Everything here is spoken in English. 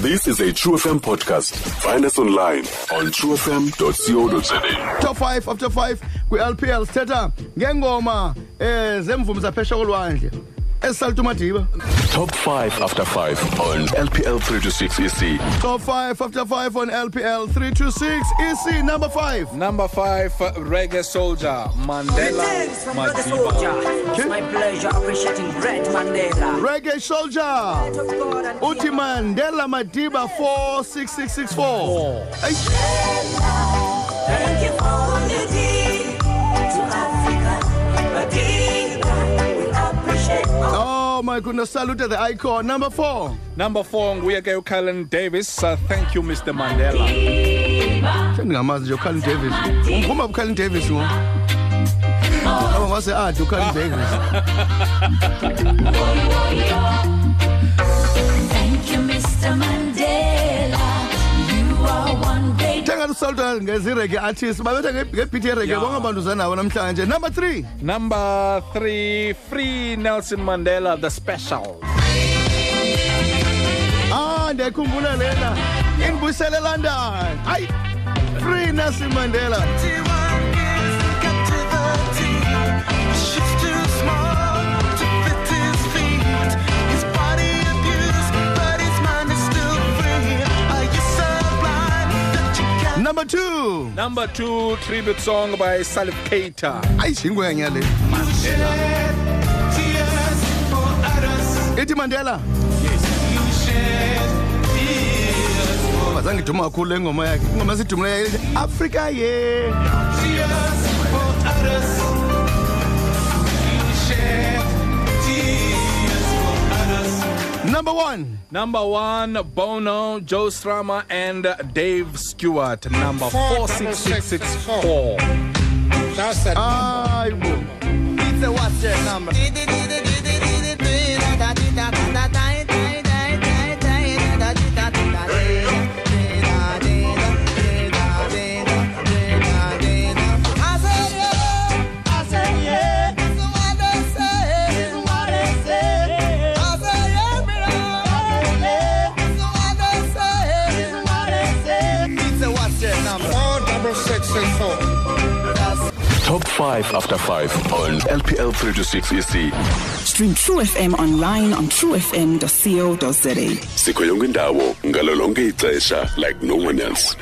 This is a True FM podcast. Find us online on truefm.co.za. top 5 after 5 kwi-lpl sithetha ngengoma um zemvumi zaphesha kolwandle ezisalta umadiba Top 5 after 5 on LPL 326 EC. top 5 after 5 on lpl 326 ec number 5 Number five, uh, Reggae Soldier, Mandela Greetings from Brother Madiba. Soldier. It's my pleasure appreciating Red Mandela. reggae soldier To God and mandela madiba 46664 Thank you for my goodness salute the icon number 4 Number four, nguye ke uCallan Davis. Uh, thank you, Mr. Mandela. sendingamazi nje ucalin davis umkhumba ucalin davis ngo aba ngase ade ucalin davis great thenga lusalta ngezirege artist babetha ngebhit yerege Yeah. bonke abantu zanawo namhlanje. Number 3 Number three, Free Nelson Mandela, the special. ah ndiyayikhumbula lena. Indibuyisele elondon hayi free nelson mandela. Number 2 Number two, tribute song by Salif Keita. ayi jingwenya le. Ithi mandela? Azange iduma kakhulu le ngoma yakhe. Ingoma esidumileyo ithi afrika number one Number one, Bono, Joe Strummer, and Dave Stewart. Number four, six, six, six, four. That's it. hayi bo It's a what's your number? Double six six four. Top 5 after 5 on LPL 326 EC. Stream True FM online on truefm.co.za. Sikho yonke indawo ngalo lonke ixesha like no one else.